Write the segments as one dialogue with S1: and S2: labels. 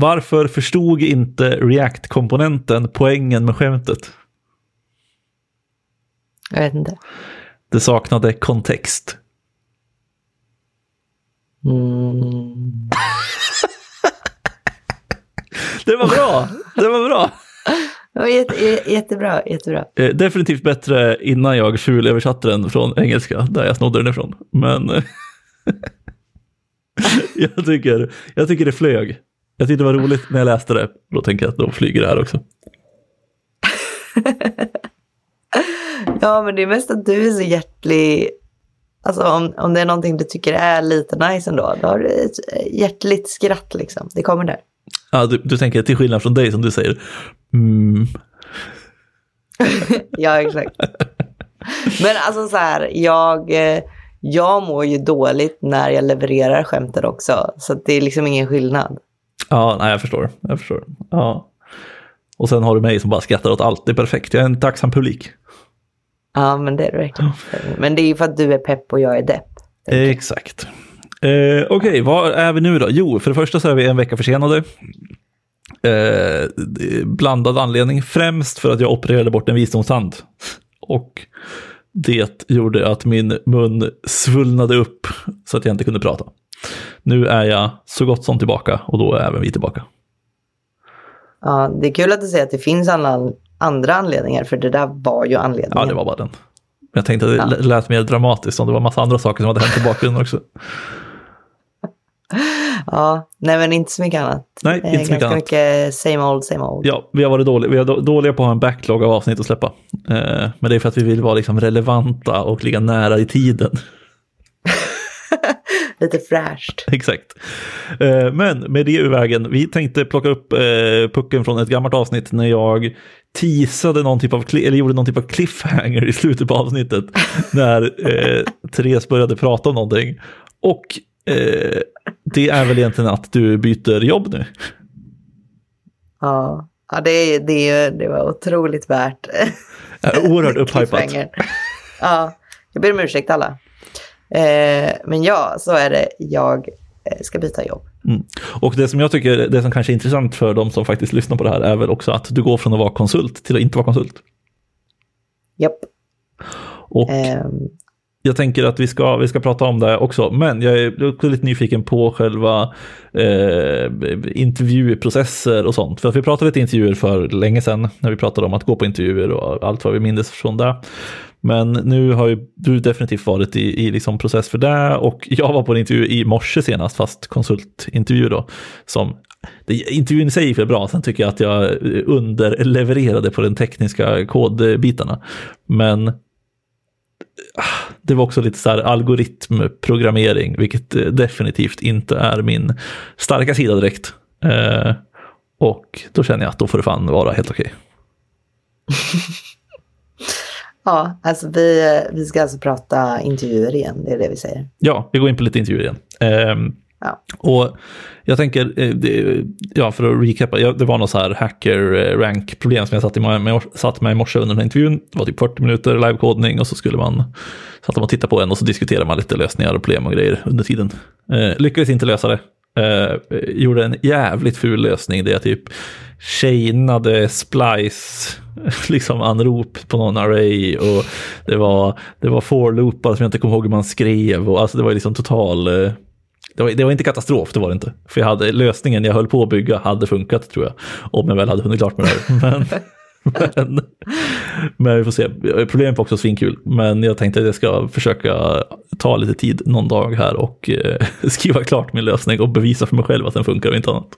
S1: Varför förstod inte React-komponenten poängen med skämtet?
S2: Jag vet inte.
S1: Det saknade kontext.
S2: Mm.
S1: Det var bra! Det var bra!
S2: Det var jätte, jättebra, jättebra.
S1: Eh, definitivt bättre innan jag fulöversatte den från engelska, där jag snodde den ifrån. Men jag, tycker, jag tycker det flög. Jag tyckte det var roligt när jag läste det. Då tänker jag att då flyger det här också.
S2: ja, men det är mest att du är så hjärtlig. Alltså om, om det är någonting du tycker är lite nice ändå, då har du ett hjärtligt skratt liksom. Det kommer där.
S1: Ja, du, du tänker till skillnad från dig som du säger. Mm.
S2: ja, exakt. Men alltså så här, jag, eh, jag mår ju dåligt när jag levererar skämten också. Så det är liksom ingen skillnad.
S1: Ja, nej, jag förstår. Jag förstår. Ja. Och sen har du mig som bara skrattar åt allt. Det är perfekt. Jag är en tacksam publik.
S2: Ja, men det är det verkligen. Men det är ju för att du är pepp och jag är depp.
S1: Exakt. Eh, Okej, okay, vad är vi nu då? Jo, för det första så är vi en vecka försenade. Eh, blandad anledning, främst för att jag opererade bort en visdomstand. Och det gjorde att min mun svullnade upp så att jag inte kunde prata. Nu är jag så gott som tillbaka och då är även vi tillbaka.
S2: Ja, det är kul att du säger att det finns alla andra anledningar, för det där var ju anledningen.
S1: Ja, det var bara den. Jag tänkte att det ja. lät mer dramatiskt om det var massa andra saker som hade hänt i bakgrunden också.
S2: Ja, nej men inte så mycket annat.
S1: Nej, inte så mycket
S2: Ganska
S1: annat.
S2: mycket same old, same old.
S1: Ja, vi har varit dåliga, vi är dåliga på att ha en backlog av avsnitt att släppa. Eh, men det är för att vi vill vara liksom relevanta och ligga nära i tiden.
S2: Lite fräscht.
S1: Exakt. Eh, men med det ur vägen, vi tänkte plocka upp eh, pucken från ett gammalt avsnitt när jag teasade någon typ av, eller gjorde någon typ av cliffhanger i slutet på avsnittet. när eh, Therese började prata om någonting. Och eh, det är väl egentligen att du byter jobb nu?
S2: Ja, ja det, det, det var otroligt värt.
S1: Oerhört upphypat.
S2: ja, jag ber om ursäkt alla. Eh, men ja, så är det. Jag eh, ska byta jobb.
S1: Mm. Och det som jag tycker, det som kanske är intressant för de som faktiskt lyssnar på det här är väl också att du går från att vara konsult till att inte vara konsult.
S2: Japp.
S1: Och um, jag tänker att vi ska, vi ska prata om det också, men jag är också lite nyfiken på själva eh, intervjuprocesser och sånt. För att vi pratade lite intervjuer för länge sedan, när vi pratade om att gå på intervjuer och allt vad vi minns från det. Men nu har ju du definitivt varit i, i liksom process för det och jag var på en intervju i morse senast, fast konsultintervju då, som det, intervjun i sig gick bra, sen tycker jag att jag underlevererade på den tekniska kodbitarna. Men ah, det var också lite så här algoritmprogrammering, vilket eh, definitivt inte är min starka sida direkt. Eh, och då känner jag att då får det fan vara helt okej.
S2: ja, alltså vi, vi ska alltså prata intervjuer igen, det är det vi säger.
S1: Ja, vi går in på lite intervjuer igen. Eh,
S2: Ja.
S1: Och jag tänker, ja för att recapa, det var något så här hacker rank problem som jag satt, i, med, satt med i morse under den här intervjun. Det var typ 40 minuter livekodning och så skulle man, satt man och tittade på en och så diskuterade man lite lösningar och problem och grejer under tiden. Eh, lyckades inte lösa det. Eh, gjorde en jävligt ful lösning där jag typ chainade splice, liksom anrop på någon array och det var, det var for-loopar som jag inte kommer ihåg hur man skrev och alltså det var liksom total eh, det var, det var, inte katastrof, det var det inte. För jag hade, lösningen jag höll på att bygga hade funkat tror jag. Om jag väl hade hunnit klart med det här. Men, men, men vi får se. Problemet var också svinkul. Men jag tänkte att jag ska försöka ta lite tid någon dag här och eh, skriva klart min lösning och bevisa för mig själv att den funkar och inte annat.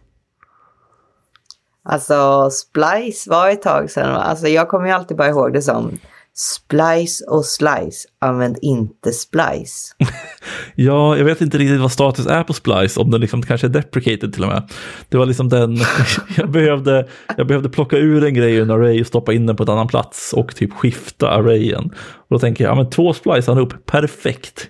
S2: Alltså Splice var ett tag sedan. Alltså jag kommer ju alltid bara ihåg det som Splice och slice, använd inte splice.
S1: ja, jag vet inte riktigt vad status är på splice, om den liksom kanske är deprecated till och med. Det var liksom den, jag behövde, jag behövde plocka ur en grej ur en array och stoppa in den på en annan plats och typ skifta arrayen. Och då tänker jag, ja men två splice ihop, perfekt.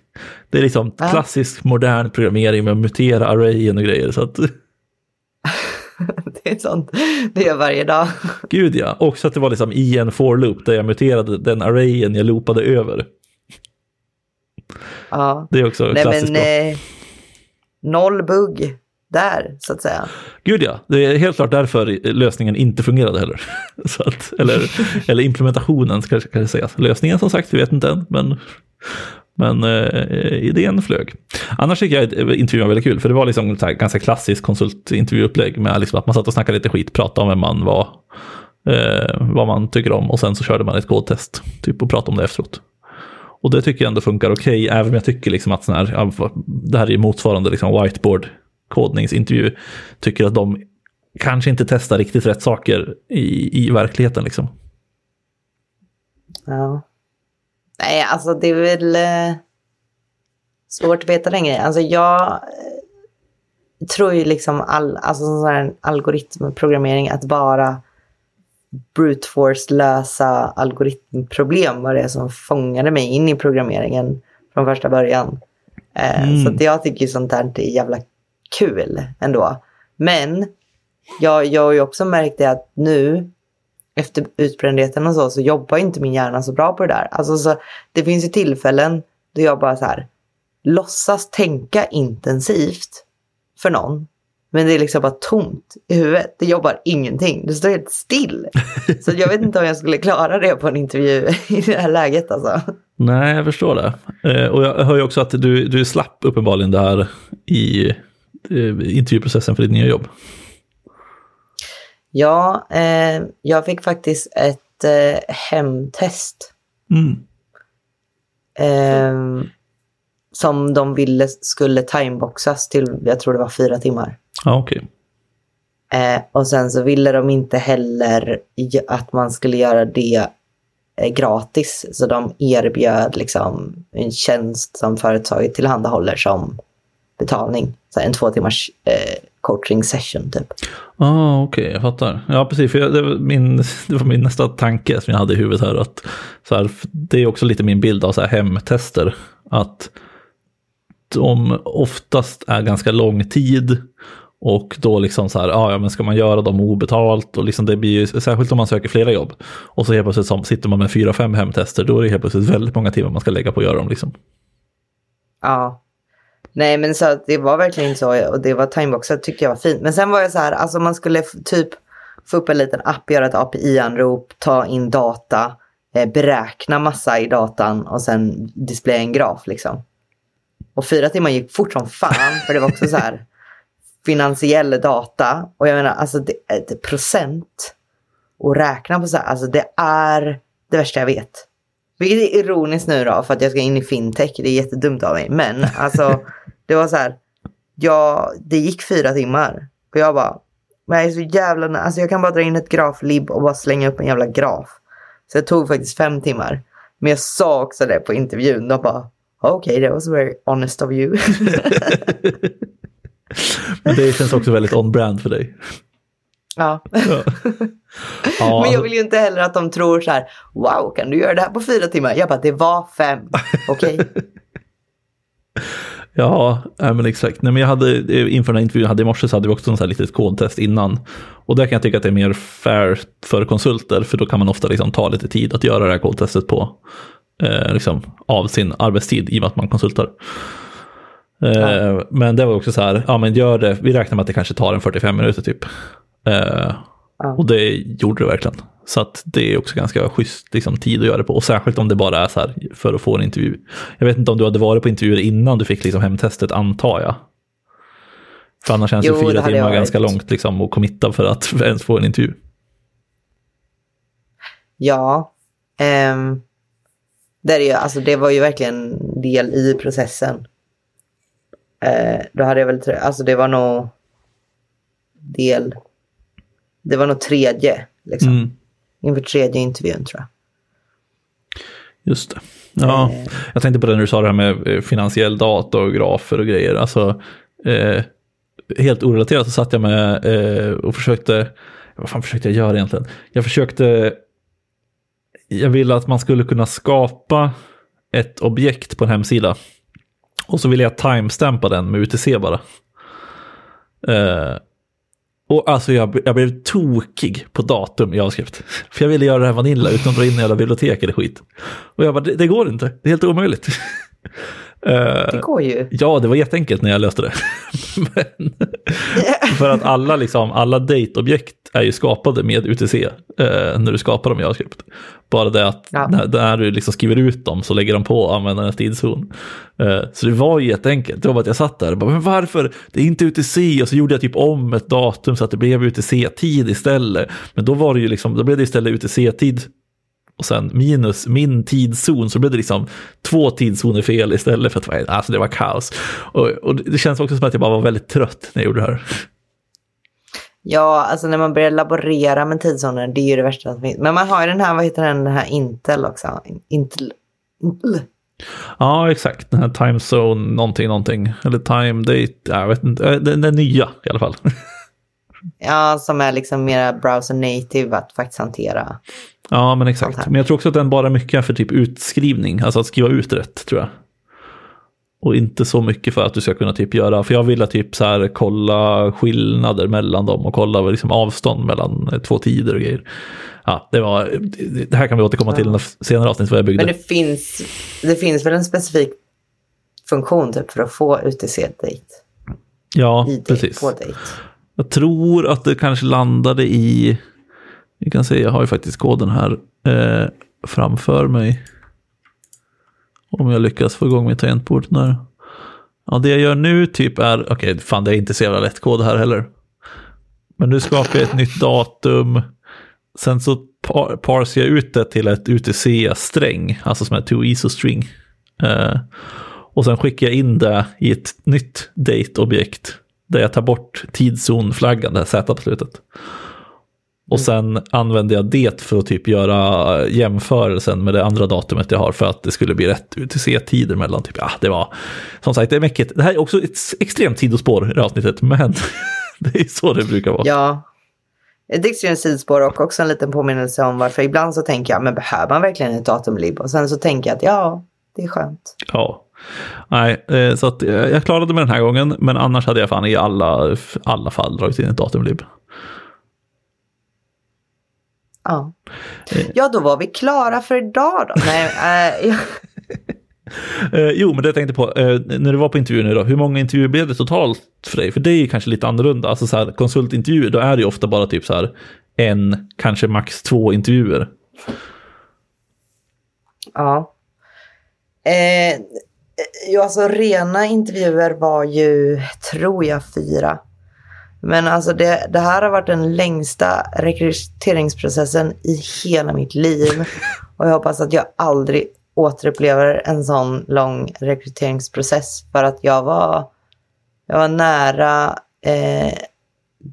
S1: Det är liksom klassisk modern programmering med att mutera arrayen och grejer. Så att...
S2: det är sånt det gör varje dag.
S1: Gud ja, också att det var liksom i en for loop där jag muterade den arrayen jag loopade över.
S2: Ja.
S1: Det är också
S2: Nej,
S1: klassiskt
S2: men, eh, Noll bugg. där, så att säga.
S1: Gud ja, det är helt klart därför lösningen inte fungerade heller. Så att, eller, eller implementationen ska jag säga. Lösningen som sagt, vi vet inte än, men, men eh, idén flög. Annars tycker jag att eh, intervjun var väldigt kul, för det var liksom ett ganska klassiskt konsultintervjuupplägg med liksom att man satt och snackade lite skit, pratade om vem man var, eh, vad man tycker om och sen så körde man ett kodtest typ, och pratade om det efteråt. Och det tycker jag ändå funkar okej, okay, även om jag tycker liksom att sån här, det här är motsvarande liksom whiteboard kodningsintervju, tycker att de kanske inte testar riktigt rätt saker i, i verkligheten. Liksom.
S2: Ja. Nej, alltså det är väl eh, svårt att veta den grejen. Alltså jag eh, tror ju liksom all, alltså sån här algoritmprogrammering att bara brute force lösa algoritmproblem var det som fångade mig in i programmeringen från första början. Eh, mm. Så att jag tycker sånt där är jävla kul ändå. Men jag, jag har ju också märkt det att nu efter utbrändheten och så, så jobbar inte min hjärna så bra på det där. Alltså, så, det finns ju tillfällen då jag bara så här låtsas tänka intensivt för någon. Men det är liksom bara tomt i huvudet. Det jobbar ingenting. Det står helt still. Så jag vet inte om jag skulle klara det på en intervju i det här läget alltså.
S1: Nej, jag förstår det. Eh, och jag hör ju också att du, du slapp uppenbarligen det här i eh, intervjuprocessen för ditt nya jobb.
S2: Ja, eh, jag fick faktiskt ett eh, hemtest. Mm. Eh, som de ville skulle timeboxas till, jag tror det var fyra timmar.
S1: Okej.
S2: Okay. Eh, och sen så ville de inte heller att man skulle göra det eh, gratis. Så de erbjöd liksom en tjänst som företaget tillhandahåller som betalning. Så en två timmars eh, coaching session typ
S1: ah, okej, okay, jag fattar. Ja, precis. För jag, det, var min, det var min nästa tanke som jag hade i huvudet här. Att, så här det är också lite min bild av så här hemtester. Att de oftast är ganska lång tid. Och då liksom så här, ah, ja men ska man göra dem obetalt och liksom det blir ju, särskilt om man söker flera jobb. Och så helt plötsligt som, sitter man med fyra, fem hemtester, då är det helt plötsligt väldigt många timmar man ska lägga på att göra dem liksom.
S2: Ja, Nej, men så det var verkligen inte så. Och det var timeboxat tycker jag var fint. Men sen var jag så här, alltså man skulle typ få upp en liten app, göra ett API-anrop, ta in data, eh, beräkna massa i datan och sen displaya en graf liksom. Och fyra timmar gick fort som fan, för det var också så här finansiell data. Och jag menar, alltså det, det procent och räkna på så här, alltså det är det värsta jag vet. Vilket är ironiskt nu då, för att jag ska in i fintech. Det är jättedumt av mig. Men alltså, det var så här. Ja, det gick fyra timmar. Och jag bara, men jag är så jävla... Alltså jag kan bara dra in ett graflib och bara slänga upp en jävla graf. Så det tog faktiskt fem timmar. Men jag sa också det på intervjun. De bara, okej, okay, that was very honest of you.
S1: men det känns också väldigt on-brand för dig.
S2: Ja. ja. Men jag vill ju inte heller att de tror så här, wow, kan du göra det här på fyra timmar? Jag bara, det var fem, okej? Okay?
S1: ja, men exakt. Nej, men jag hade, inför den här intervjun hade i morse så hade vi också en sån här litet kodtest innan. Och där kan jag tycka att det är mer fair för konsulter, för då kan man ofta liksom ta lite tid att göra det här kodtestet på, eh, liksom, av sin arbetstid i och med att man konsultar. Eh, ja. Men det var också så här, ja men gör det, vi räknar med att det kanske tar en 45 minuter typ. Eh, ja. Och det gjorde det verkligen. Så att det är också ganska schysst liksom, tid att göra det på. Och särskilt om det bara är så här för att få en intervju. Jag vet inte om du hade varit på intervjuer innan du fick liksom, hemtestet, antar jag. För annars känns jo, ju fyra timmar ganska långt liksom, att committa för att ens få en intervju.
S2: Ja, um, det, är ju, alltså, det var ju verkligen del i processen. Uh, då hade jag väl, alltså det var nog del det var nog tredje, liksom. Mm. Inför tredje intervjun tror jag.
S1: Just det. Ja, eh. jag tänkte på det när du sa det här med eh, finansiell data och grafer och grejer. Alltså, eh, helt orelaterat så satt jag med eh, och försökte, vad fan försökte jag göra egentligen? Jag försökte, jag ville att man skulle kunna skapa ett objekt på en hemsida. Och så ville jag timestampa den med UTC bara. Och alltså jag, jag blev tokig på datum i avskrift. För jag ville göra det här Vanilla utan att dra in några bibliotek eller skit. Och jag bara, det, det, går inte. Det är helt omöjligt.
S2: Det går ju.
S1: Ja, det var jätteenkelt när jag löste det. Men, för att alla, liksom, alla date-objekt är ju skapade med UTC eh, när du skapar dem i JavaScript. Bara det att
S2: Ja.
S1: när, när du liksom skriver ut dem så lägger de på användarens tidszon. Eh, så det var ju jätteenkelt. Det var bara att jag satt där och bara, men varför? Det är inte UTC. Och så gjorde jag typ om ett datum så att det blev UTC-tid istället. Men då var det ju liksom, då blev det istället UTC-tid och sen minus min tidszon så blev det liksom två tidszoner fel istället för att alltså det var kaos. Och, och det känns också som att jag bara var väldigt trött när jag gjorde det här.
S2: Ja, alltså när man börjar laborera med tidszoner, det är ju det värsta som finns. Men man har ju den här, vad heter den, den här Intel också. Intel. Intel.
S1: Ja, exakt. Den här time zone någonting, någonting. Eller time date, jag vet inte. Den, den nya i alla fall.
S2: Ja, som är liksom mera browser native att faktiskt hantera.
S1: Ja, men exakt. Men jag tror också att den bara mycket för typ utskrivning, alltså att skriva ut rätt tror jag. Och inte så mycket för att du ska kunna typ göra, för jag ville typ så här kolla skillnader mellan dem och kolla liksom avstånd mellan eh, två tider och grejer. Ja, det var, det- här kan vi återkomma till i senare avsnitt vad jag byggde.
S2: Men det finns, det finns väl en specifik funktion typ för att få UTC-date.
S1: ja, precis. Jag tror att det kanske landade i, vi kan se, jag har ju faktiskt koden här eh, framför mig. Om jag lyckas få igång mitt tangentbord. När... Ja, det jag gör nu typ är, okej, fan det är inte så jävla lätt kod här heller. Men nu skapar jag ett nytt datum. Sen så par parsar jag ut det till ett UTC-sträng, alltså som är to ISO-string. Eh, och sen skickar jag in det i ett nytt date-objekt där jag tar bort tidszonflaggan, det här Z på slutet. Och sen använder jag det för att typ göra jämförelsen med det andra datumet jag har för att det skulle bli rätt UTC-tider mellan typ, ja det var, som sagt det är mäckigt. Det här är också ett extremt sidospår i det här avsnittet, men det är så det brukar vara.
S2: Ja. Ett extremt sidospår och också en liten påminnelse om varför ibland så tänker jag, men behöver man verkligen ett datumlib? Och sen så tänker jag att ja, det är skönt.
S1: Ja. Nej, eh, så att eh, jag klarade mig den här gången, men annars hade jag fan i alla, alla fall dragit in ett datumlib.
S2: Ja.
S1: Eh.
S2: ja, då var vi klara för idag då. Nej, äh, ja.
S1: Eh, jo, men det jag tänkte på, eh, när du var på intervju nu då, hur många intervjuer blev det totalt för dig? För det är ju kanske lite annorlunda, alltså så här, konsultintervjuer, då är det ju ofta bara typ så här en, kanske max två intervjuer.
S2: ja. Eh, ja, alltså rena intervjuer var ju, tror jag, fyra. Men alltså det, det här har varit den längsta rekryteringsprocessen i hela mitt liv. Och jag hoppas att jag aldrig återupplever en sån lång rekryteringsprocess. För att jag var, jag var nära eh,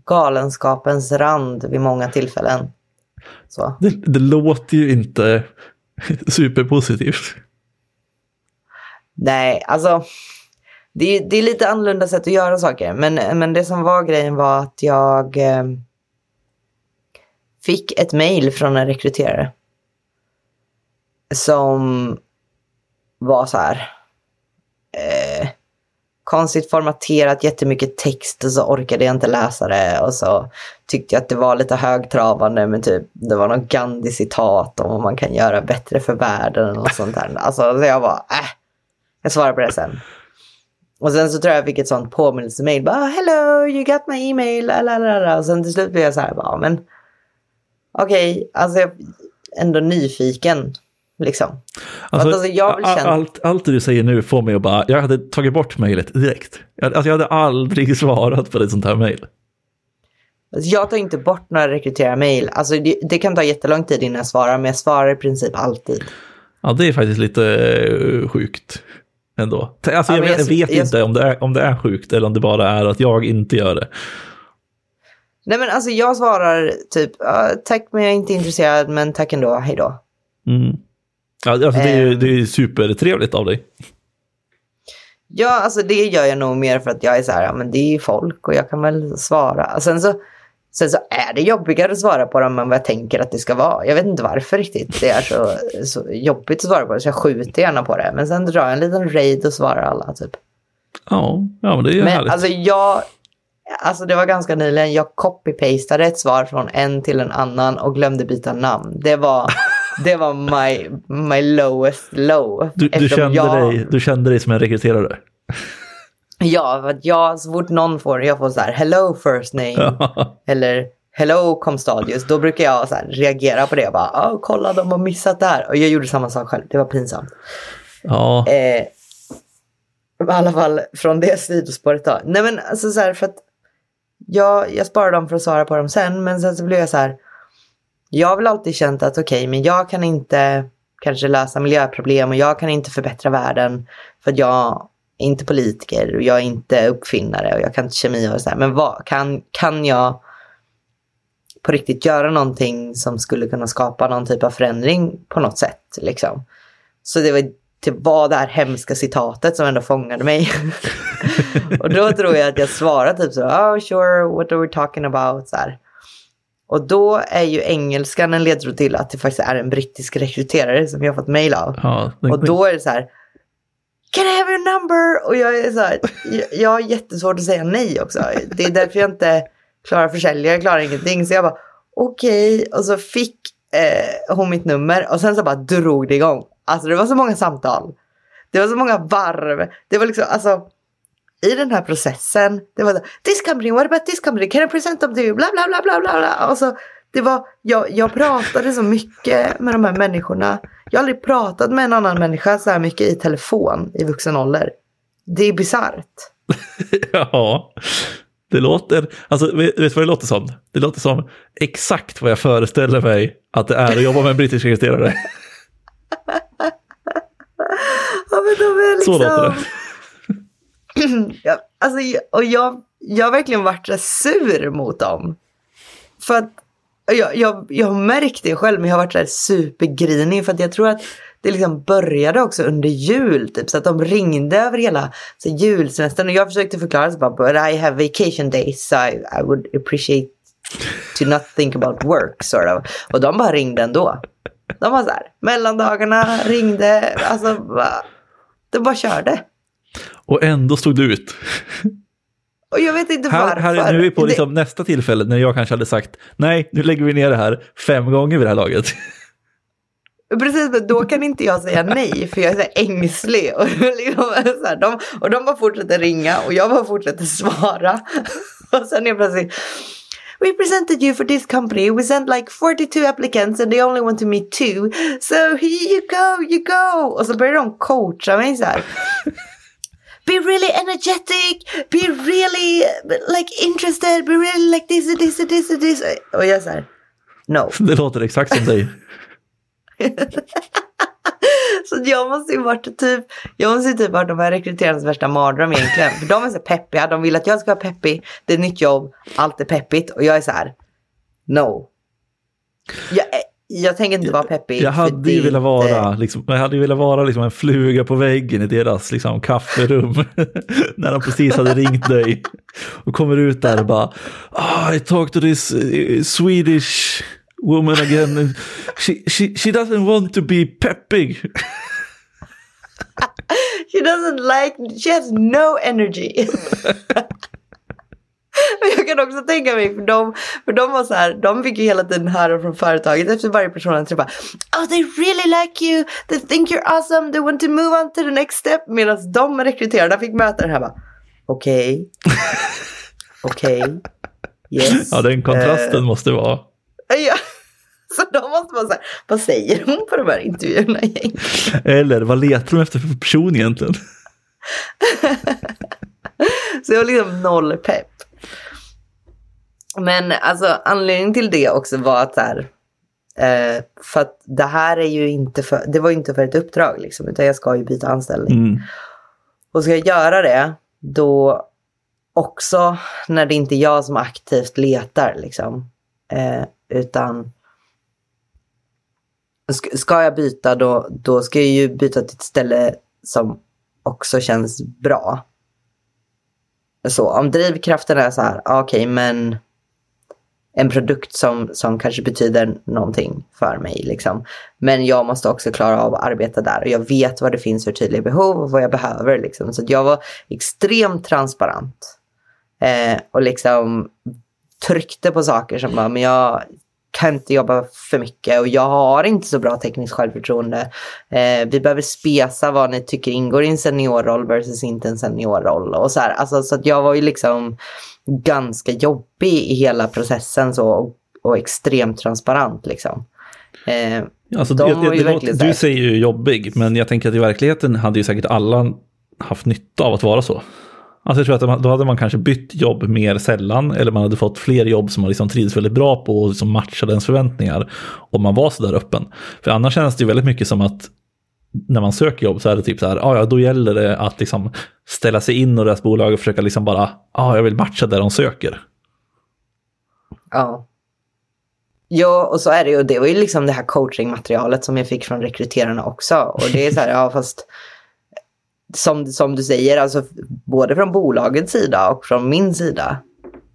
S2: galenskapens rand vid många tillfällen. Så.
S1: Det, det låter ju inte superpositivt.
S2: Nej, alltså. Det är, det är lite annorlunda sätt att göra saker. Men, men det som var grejen var att jag eh, fick ett mejl från en rekryterare. Som var så här. Eh, konstigt formaterat, jättemycket text och så orkade jag inte läsa det. Och så tyckte jag att det var lite högtravande men typ det var något Gandhi-citat om vad man kan göra bättre för världen och sånt där. Alltså så jag bara, äh, jag svarar på det sen. Och sen så tror jag jag fick ett sånt påminnelsemail. Bara, hello, you got my email. Lalalala. Och sen till slut blev jag så här, bara, men okej, alltså jag är ändå nyfiken. Liksom.
S1: Alltså,
S2: alltså, känna-
S1: allt, allt det du säger nu får mig att bara, jag hade tagit bort mejlet direkt. Jag, alltså, jag hade aldrig svarat på ett sånt här mejl.
S2: Alltså, jag tar inte bort några rekryterarmail. Alltså det, det kan ta jättelång tid innan jag svarar, men jag svarar i princip alltid.
S1: Ja, det är faktiskt lite eh, sjukt ändå. Alltså,
S2: Ja,
S1: jag,
S2: men
S1: vet, jag vet
S2: jag-
S1: inte om det, är, om det är sjukt eller om det bara är att jag inte gör det.
S2: Nej men alltså jag svarar typ, "Ja, tack men jag är inte intresserad, men tack ändå, hej då.
S1: Mm. Ja, alltså, det är ju
S2: Ehm.
S1: det är supertrevligt av dig.
S2: Ja, alltså det gör jag nog mer för att jag är så här, ja men det är ju folk och jag kan väl svara. Sen så, sen så är det jobbigare att svara på dem än vad jag tänker att det ska vara. Jag vet inte varför riktigt det är så, så jobbigt att svara på det, så jag skjuter gärna på det. Men sen drar jag en liten raid och svarar alla typ.
S1: Ja, ja men det är ju
S2: Men
S1: härligt.
S2: alltså jag, alltså det var ganska nyligen, jag copy-pastade ett svar från en till en annan och glömde byta namn. Det var det var my, my lowest low.
S1: Du, du, kände
S2: jag,
S1: dig, du kände dig som en rekryterare?
S2: Ja, för att jag, så fort någon får, jag får så här hello first name eller hello Comstadius, då brukar jag så här reagera på det. Jag bara, oh, kolla de har missat det här. Och jag gjorde samma sak själv, det var pinsamt.
S1: ja.
S2: Eh, I alla fall från det sidospåret då. Nej men alltså så här för att jag, jag sparar dem för att svara på dem sen. Men sen så blev jag så här. Jag har väl alltid känt att okej, men jag kan inte kanske lösa miljöproblem och jag kan inte förbättra världen. För att jag är inte politiker och jag är inte uppfinnare och jag kan inte kemi och så här. Men vad, kan, kan jag på riktigt göra någonting som skulle kunna skapa någon typ av förändring på något sätt liksom. Så det var, det var det här hemska citatet som ändå fångade mig. och då tror jag att jag svarade typ så, oh sure, what are we talking about? Så här. Och då är ju engelskan en ledtråd till att det faktiskt är en brittisk rekryterare som jag fått mail av.
S1: ja
S2: Och då är det så här, Can I have your number? Och jag är så här, jag, har jättesvårt att säga nej också. Det är därför jag inte klarar försäljare, jag klarar ingenting. Så jag bara, okej. Och så fick eh, hon mitt nummer och sen så bara drog det igång. Alltså det var så många samtal. Det var så många varv. Det var liksom, alltså i den här processen. Det var så, this company, what about this company, can I present them to you, bla bla bla bla bla. bla. Och så, det var, jag, jag pratade så mycket med de här människorna. Jag har aldrig pratat med en annan människa så här mycket i telefon i vuxen ålder. Det är bisarrt.
S1: Ja, det låter, alltså vet du vad det låter som? Det låter som exakt vad jag föreställer mig att det är att jobba med en brittisk rekryterare.
S2: Ja, men de är liksom...
S1: Så låter det.
S2: ja, alltså, och jag, jag har verkligen varit sur mot dem. För att jag, jag, jag har märkt det själv, men jag har varit så här supergrinig. För att jag tror att det liksom började också under jul. Typ, så att de ringde över hela så julsemestern. Och jag försökte förklara, så bara, but I have vacation days, so I, I would appreciate to not think about work. Sort of. Och de bara ringde ändå. De var så här, mellandagarna ringde, alltså, bara, de bara körde.
S1: Och ändå stod du ut.
S2: Och jag vet inte
S1: Här,
S2: varför.
S1: här är nu är vi på
S2: Det-
S1: liksom nästa tillfälle när jag kanske hade sagt nej, nu lägger vi ner det här fem gånger vid det här laget.
S2: Precis, men då kan inte jag säga nej för jag är så ängslig. Och, liksom, så här, de, och de bara fortsätter ringa och jag bara fortsätter svara. Och sen är plötsligt We presented you for this company. We sent like 42 applicants and they only want to meet two. So here you go, you go. Och så börjar de coacha mig så här. Be really energetic, be really like interested, be really like this and this and this and this. Och jag så här, no.
S1: Det låter exakt som dig.
S2: Så jag måste ju varit typ, jag måste ju typ varit de här rekryterarnas värsta mardröm egentligen. För de är så peppiga, de vill att jag ska vara peppig, det är ett nytt jobb, allt är peppigt och jag är så här, no. Jag, jag tänker inte vara peppig.
S1: Jag hade ju velat vara, liksom, jag hade velat vara liksom en fluga på väggen i deras liksom, kafferum. när de precis hade ringt dig. Och kommer ut där och bara, ah, I talked to this eh, Swedish woman again. She, she, she doesn't want to be peppig.
S2: She doesn't like, she has no energy. Jag kan också tänka mig, för de, för de var så här, de fick ju hela tiden höra från företaget efter varje person han träffade. Oh they really like you, they think you're awesome, they want to move on to the next step. Medan de rekryterarna fick möta den här bara, okej, okej, yes.
S1: Ja, den kontrasten
S2: Eh,
S1: måste vara.
S2: ja. Så de måste vara så här, vad säger hon på de här intervjuerna egentligen?
S1: Eller vad letar de efter för person egentligen?
S2: Så jag var liksom noll pepp. Men alltså anledningen till det också var att så här, eh, för att det här är ju inte för, det var ju inte för ett uppdrag liksom, utan jag ska ju byta anställning.
S1: Mm.
S2: Och ska jag göra det, då också när det inte är jag som aktivt letar liksom, eh, utan ska, jag byta då, då ska jag ju byta till ett ställe som också känns bra. Så om drivkraften är så här, okej men en produkt som, som kanske betyder någonting för mig. Liksom. Men jag måste också klara av att arbeta där och jag vet vad det finns för tydliga behov och vad jag behöver. Liksom. Så att jag var extremt transparent. Eh, och liksom tryckte på saker som bara, men jag kan inte jobba för mycket och jag har inte så bra tekniskt självförtroende. Eh, vi behöver spesa vad ni tycker ingår i en seniorroll versus inte en seniorroll. Och så här, alltså, så att jag var ju liksom ganska jobbig i hela processen så, och, och extremt transparent liksom.
S1: Eh, alltså, de jag, jag, låter, du säger ju jobbig, men jag tänker att i verkligheten hade ju säkert alla haft nytta av att vara så. Alltså jag tror att då hade man kanske bytt jobb mer sällan eller man hade fått fler jobb som man liksom trivs väldigt bra på och som matchade ens förväntningar om man var så där öppen. För annars känns det ju väldigt mycket som att när man söker jobb så är det typ så här, ah, ja då gäller det att liksom ställa sig in och deras bolag och försöka liksom bara, ah, jag vill matcha där de söker.
S2: Ja. Ja, och så är det ju. Det var ju liksom det här coachingmaterialet som jag fick från rekryterarna också. Och det är så här, ja fast som, som du säger, alltså både från bolagets sida och från min sida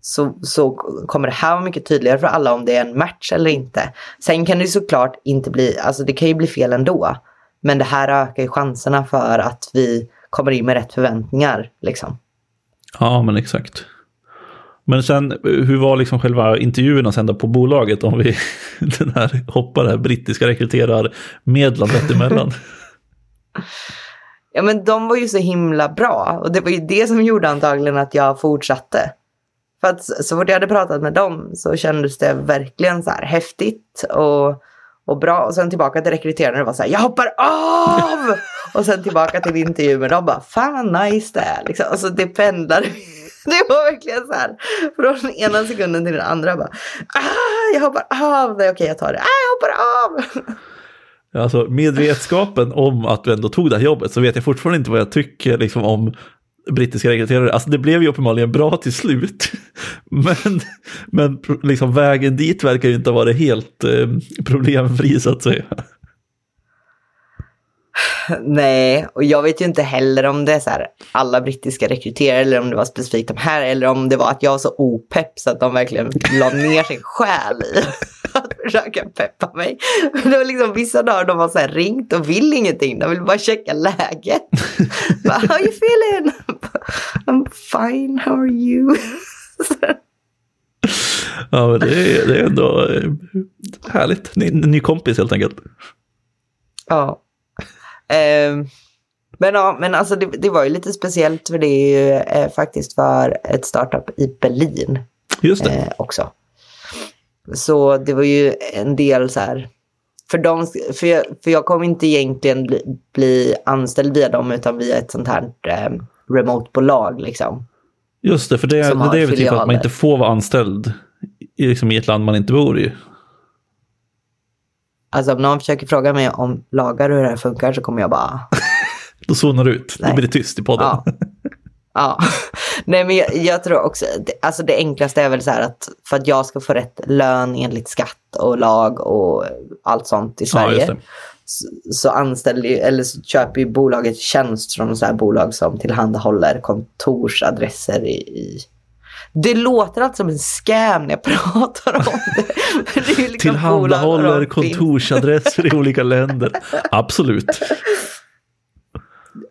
S2: så, så kommer det här vara mycket tydligare för alla om det är en match eller inte. Sen kan det såklart inte bli, alltså det kan ju bli fel ändå. Men det här ökar ju chanserna för att vi kommer in med rätt förväntningar. Liksom.
S1: Ja, men exakt. Men sen, hur var liksom själva intervjuerna sen då på bolaget om vi den här hoppar det här brittiska rekryterarmedlandet emellan?
S2: Ja men de var ju så himla bra och det var ju det som gjorde antagligen att jag fortsatte. För att så fort jag hade pratat med dem så kändes det verkligen så här häftigt och, och bra. Och sen tillbaka till rekryterarna och var så här, jag hoppar av! och sen tillbaka till intervjun med dem bara, fan vad nice det är. Liksom. Alltså det typ pendlar. Det var verkligen så här, från ena sekunden till den andra bara, ah, jag hoppar av. Nej okej jag tar det, ah, jag hoppar av.
S1: Alltså med vetskapen om att du ändå tog det här jobbet så vet jag fortfarande inte vad jag tycker liksom, om brittiska rekryterare. Alltså det blev ju uppenbarligen bra till slut. Men, men liksom vägen dit verkar ju inte ha varit helt eh, problemfri så att säga.
S2: Nej, och jag vet ju inte heller om det är så här alla brittiska rekryterare eller om det var specifikt de här eller om det var att jag var så opepp så att de verkligen la ner sin själ i att försöka peppa mig. Men det var liksom vissa dagar de har så ringt och vill ingenting, de vill bara checka läget. How are you feeling? I'm fine, how are you?
S1: ja, men det är, det är ändå eh, härligt. Ny, ny kompis helt enkelt.
S2: Ja. Eh, men ja, men alltså det, det, var ju lite speciellt för det är ju eh, faktiskt för ett startup i Berlin.
S1: Just det. Eh,
S2: också. Så det var ju en del så här. För, dem, för, jag, för jag kommer inte egentligen bli, bli anställd via dem utan via ett sånt här eh, remote-bolag liksom.
S1: Just det, för det, det, det är väl typ att man inte får vara anställd i, liksom i ett land man inte bor i.
S2: Alltså om någon försöker fråga mig om lagar och hur det här funkar så kommer jag bara...
S1: Då zonar du ut, Nej. då blir det tyst i podden.
S2: Ja. ja. Nej men jag, jag, tror också, alltså det enklaste är väl så här att för att jag ska få rätt lön enligt skatt och lag och allt sånt i Sverige. Ja, så, så anställer eller så köper ju bolaget tjänst från så här bolag som tillhandahåller kontorsadresser i, i det låter alltid som en scam när jag pratar om det.
S1: det liksom Tillhandahåller kontorsadresser i olika länder. Absolut.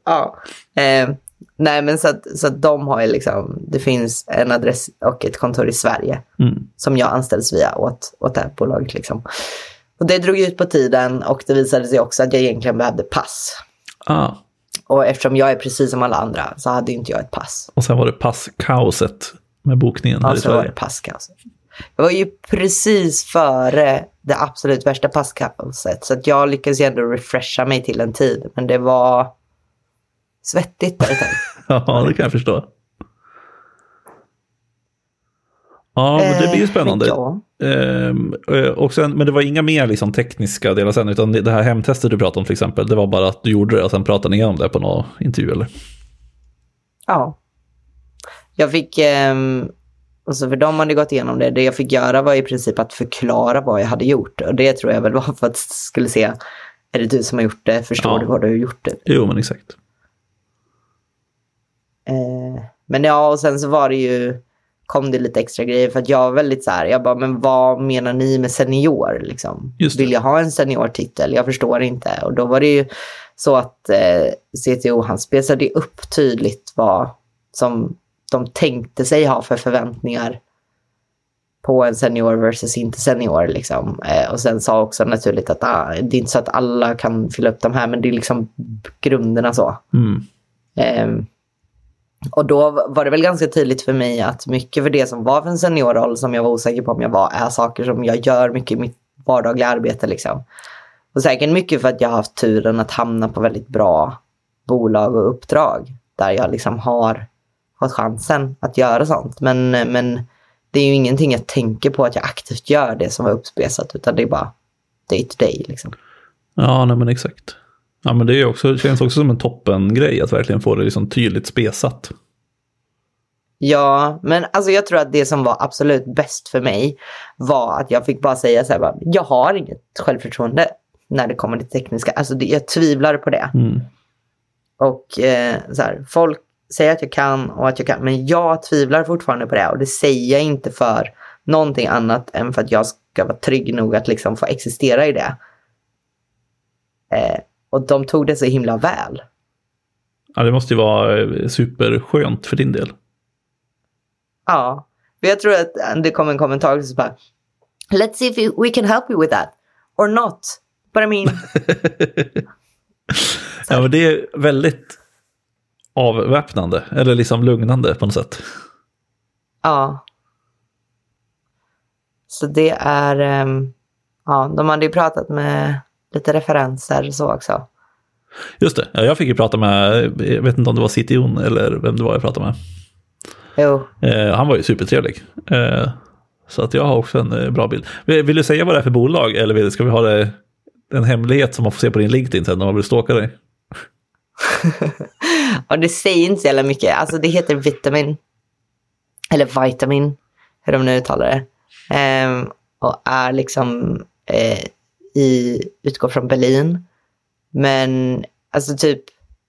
S2: Ja. Eh, nej men så att, så att de har ju liksom, det finns en adress och ett kontor i Sverige. Mm. Som jag anställs via åt, åt det här bolaget liksom. Och det drog ut på tiden och det visade sig också att jag egentligen behövde pass.
S1: Ah.
S2: Och eftersom jag är precis som alla andra så hade inte jag ett pass.
S1: Och sen var det passkaoset med bokningen
S2: här i Sverige. var det passkaos. Jag var ju precis före det absolut värsta passkaoset. Så att jag lyckades ju ändå refresha mig till en tid. Men det var svettigt där
S1: Ja, det kan jag förstå. Ja, men det blir ju eh, spännande. Ja. Ehm, eh, och sen, men det var inga mer liksom, tekniska delar sen, utan det här hemtestet du pratade om till exempel, det var bara att du gjorde det och sen pratade ni igenom det på någon intervju eller?
S2: Ja, jag fick, eh, alltså för de hade gått igenom det, det jag fick göra var i princip att förklara vad jag hade gjort. Och det tror jag väl var för att skulle se, är det du som har gjort det? Förstår ja. du vad du har gjort? Det?
S1: Jo, men exakt.
S2: Eh, men ja, och sen så var det ju, kom det lite extra grejer för att jag var väldigt så här, jag bara, men vad menar ni med senior liksom? Vill jag ha en seniortitel? Jag förstår inte. Och då var det ju så att eh, CTO, han spesade upp tydligt vad som de tänkte sig ha för förväntningar på en senior versus inte senior. Liksom. Eh, och sen sa också naturligt att ah, det är inte så att alla kan fylla upp de här, men det är liksom grunderna så.
S1: Mm.
S2: Eh, och då var det väl ganska tydligt för mig att mycket för det som var för en seniorroll som jag var osäker på om jag var är saker som jag gör mycket i mitt vardagliga arbete. Liksom. Och säkert mycket för att jag har haft turen att hamna på väldigt bra bolag och uppdrag där jag liksom har fått chansen att göra sånt. Men, men det är ju ingenting jag tänker på att jag aktivt gör det som var uppspesat utan det är bara day to day. Liksom.
S1: Ja, nej men exakt. Ja, men det är också, känns också som en toppengrej att verkligen få det liksom tydligt spesat.
S2: Ja, men alltså jag tror att det som var absolut bäst för mig var att jag fick bara säga så här, bara, jag har inget självförtroende när det kommer till tekniska. Alltså det, jag tvivlar på det.
S1: Mm.
S2: Och eh, så här, folk säger att jag kan och att jag kan, men jag tvivlar fortfarande på det och det säger jag inte för någonting annat än för att jag ska vara trygg nog att liksom få existera i det. Eh, och de tog det så himla väl.
S1: Ja, det måste ju vara eh, superskönt för din del.
S2: Ja, för jag tror att det kom en kommentar som bara Let's see if we can help you with that. Or not. But I mean...
S1: ja, men det är väldigt avväpnande, eller liksom lugnande på något sätt.
S2: Ja. Så det är... Um, ja, de hade ju pratat med lite referenser så också.
S1: Just det, ja, jag fick ju prata med, jag vet inte om det var CTO'n eller vem det var jag pratade med.
S2: Jo.
S1: Eh, han var ju supertrevlig. Eh, så att jag har också en eh, bra bild. Vill, du säga vad det är för bolag eller vill, ska vi ha det, en hemlighet som man får se på din LinkedIn sen när man vill stalka dig?
S2: ja, det säger inte så jävla mycket. Alltså det heter Vitamin. Eller Vitamin, hur de nu uttalar det. Ehm, och är liksom eh, i, utgår från Berlin. Men alltså typ,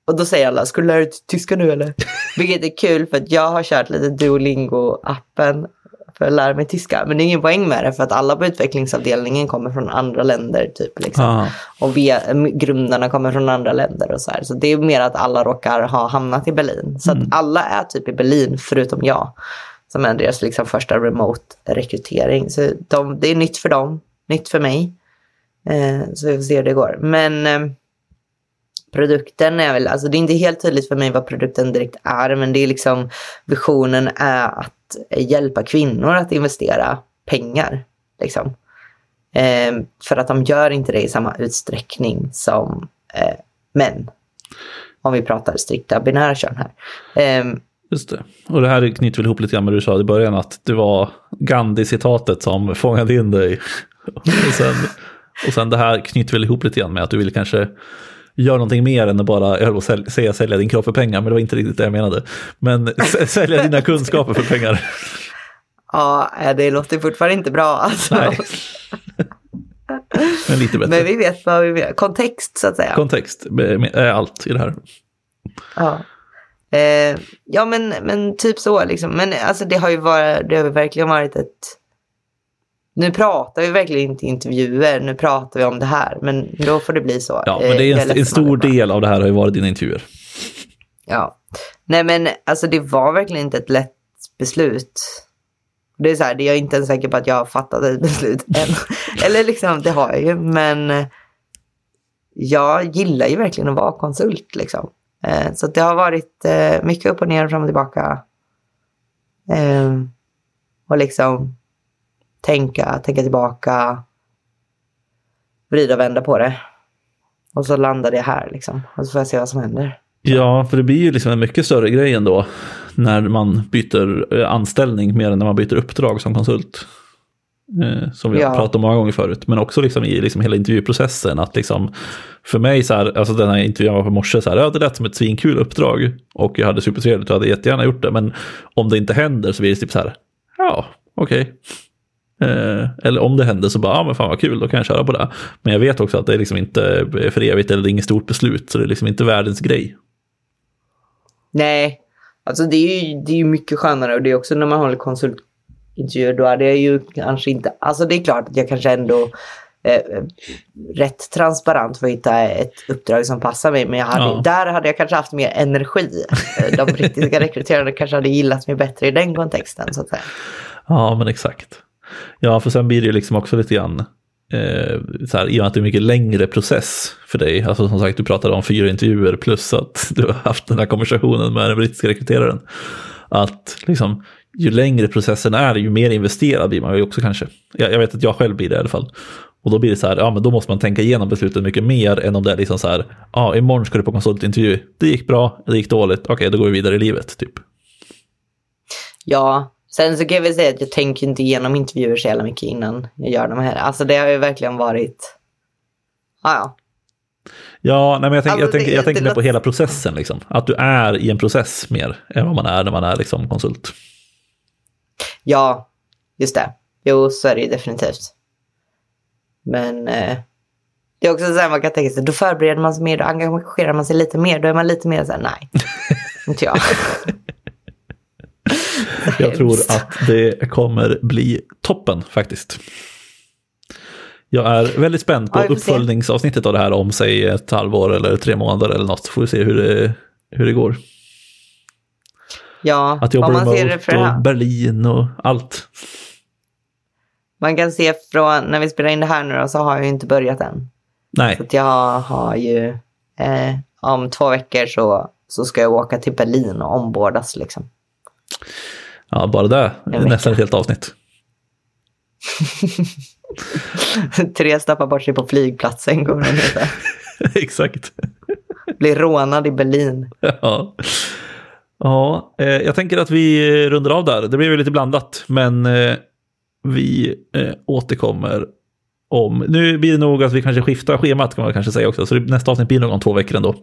S2: och då säger alla, ska du lära dig tyska nu eller? Vilket är kul för att jag har kört lite Duolingo-appen för att lära mig tyska. Men det är ingen poäng med det för att alla på utvecklingsavdelningen kommer från andra länder. typ. Liksom.
S1: Ah.
S2: Och via, grundarna kommer från andra länder och så här. Så det är mer att alla råkar ha hamnat i Berlin. Så mm. att alla är typ i Berlin förutom jag. Som är deras liksom första remote-rekrytering. Så de, det är nytt för dem, nytt för mig. Eh, så vi får se hur det går. Men eh, produkten är väl, alltså det är inte helt tydligt för mig vad produkten direkt är, men det är liksom visionen är att hjälpa kvinnor att investera pengar. Liksom. Eh, för att de gör inte det i samma utsträckning som eh, män. Om vi pratar strikta binära kön här. Eh,
S1: Just det. Och det här knyter väl ihop lite grann med det du sa i början att det var Gandhi-citatet som fångade in dig. och, sen, och sen det här knyter väl ihop lite grann med att du vill kanske göra någonting mer än att bara, jag höll säga sälja din kropp för pengar, men det var inte riktigt det jag menade. Men sälja dina kunskaper för pengar.
S2: Ja, det låter fortfarande inte bra alltså. Nej.
S1: Men lite bättre.
S2: Men vi vet vad vi vet. Kontext så att säga.
S1: Kontext är allt i det här.
S2: Ja. Eh, ja men, men typ så liksom. Men alltså det har ju varit, det har verkligen varit ett nu pratar vi verkligen inte intervjuer, nu pratar vi om det här. Men då får det bli så.
S1: Ja, men det är en, en stor del av det här har ju varit dina intervjuer.
S2: Ja. Nej, men alltså det var verkligen inte ett lätt beslut. Det är så här, det är jag inte ens säker på att jag har fattat ett beslut än. Eller liksom, det har jag ju, men jag gillar ju verkligen att vara konsult liksom. Eh, så det har varit eh, mycket upp och ner, fram och tillbaka. Eh, och liksom tänka, tänka tillbaka, vrida och vända på det. Och så landar det här liksom. Och så får jag se vad som händer.
S1: Ja, för det blir ju liksom en mycket större grej ändå när man byter eh, anställning mer än när man byter uppdrag som konsult. Eh, som vi ja. har pratat om många gånger förut. Men också liksom i liksom hela intervjuprocessen. Att liksom, för mig, så här, alltså den här intervjun var på morse, så här, ja, det lät som ett svinkul uppdrag. Och jag hade supertrevligt och hade jättegärna gjort det. Men om det inte händer så blir det typ så här, ja, okej. Okay. Eh, eller om det händer så bara, ja men fan vad kul, då kan jag köra på det. Men jag vet också att det är liksom inte för evigt eller det är inget stort beslut, så det är liksom inte världens grej.
S2: Nej, alltså det är ju det är mycket skönare och det är också när man håller konsultintervjuer, då är det ju kanske inte, alltså det är klart att jag kanske ändå eh, rätt transparent för att hitta ett uppdrag som passar mig. Men jag hade, ja. där hade jag kanske haft mer energi. De brittiska rekryterarna kanske hade gillat mig bättre i den kontexten. Så att säga.
S1: Ja, men exakt. Ja, för sen blir det ju liksom också lite grann, eh, så här, i och med att det är mycket längre process för dig, alltså som sagt du pratade om fyra intervjuer plus att du har haft den här konversationen med den brittiska rekryteraren, att liksom ju längre processen är, ju mer investerad blir man ju också kanske. Jag, jag vet att jag själv blir det i alla fall. Och då blir det så här, ja men då måste man tänka igenom beslutet mycket mer än om det är liksom så här, ja imorgon ska du på konsultintervju, det gick bra, det gick dåligt, okej då går vi vidare i livet typ.
S2: Ja, sen så kan jag väl säga att jag tänker inte igenom intervjuer så jävla mycket innan jag gör de här. Alltså det har ju verkligen varit, ja ja.
S1: Ja, nej, men jag, tänk,
S2: Alltså,
S1: jag, tänker,
S2: det-
S1: jag tänker mer på hela processen, liksom. att du är i en process mer än vad man är när man är liksom konsult.
S2: Ja, just det. Jo, så är det ju definitivt. Men eh, det är också så här man kan tänka sig, då förbereder man sig mer, då engagerar man sig lite mer, då är man lite mer så här, nej, inte jag.
S1: Jag tror att det kommer bli toppen faktiskt. Jag är väldigt spänd på
S2: Ja,
S1: uppföljningsavsnittet av det här om säg ett halvår eller tre månader eller något. Får vi se hur det, hur det går.
S2: Ja,
S1: Att jobba
S2: man ser det för
S1: och Berlin och allt.
S2: Man kan se från, när vi spelar in det här nu då, så har jag ju inte börjat än.
S1: Nej,
S2: Så att jag har ju, eh, om två veckor så, så ska jag åka till Berlin och ombordas liksom.
S1: Ja, bara det. Nästan ett helt avsnitt.
S2: Therese tappar bort sig på flygplatsen, kommer den heta.
S1: Exakt.
S2: Blir rånad i Berlin.
S1: Ja. Ja, eh, jag tänker att vi rundar av där. Det blev ju lite blandat, men eh, vi eh, återkommer om... Nu blir det nog att vi kanske skiftar schemat kan man kanske säga också, så nästa avsnitt blir nog om två veckor ändå.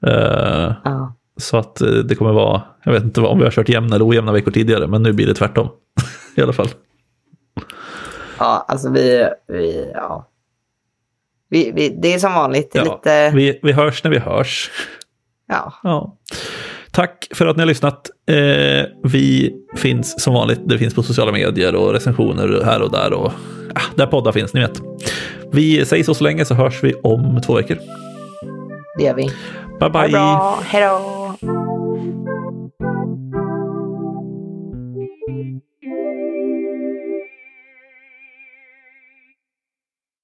S2: Ja.
S1: Så att eh, det kommer vara, jag vet inte om vi har kört jämna eller ojämna veckor tidigare, men nu blir det tvärtom. I alla fall.
S2: Ja, alltså vi, vi ja. Vi, vi, det är som vanligt, det är
S1: Ja,
S2: lite,
S1: vi, vi hörs när vi hörs.
S2: ja.
S1: Ja. Tack för att ni har lyssnat. Eh, vi finns som vanligt. Det finns på sociala medier och recensioner här och där. Och, ah, där poddar finns, ni vet. Vi säger så så länge så hörs vi om två veckor.
S2: det gör vi.
S1: Bye bye!
S2: hej då!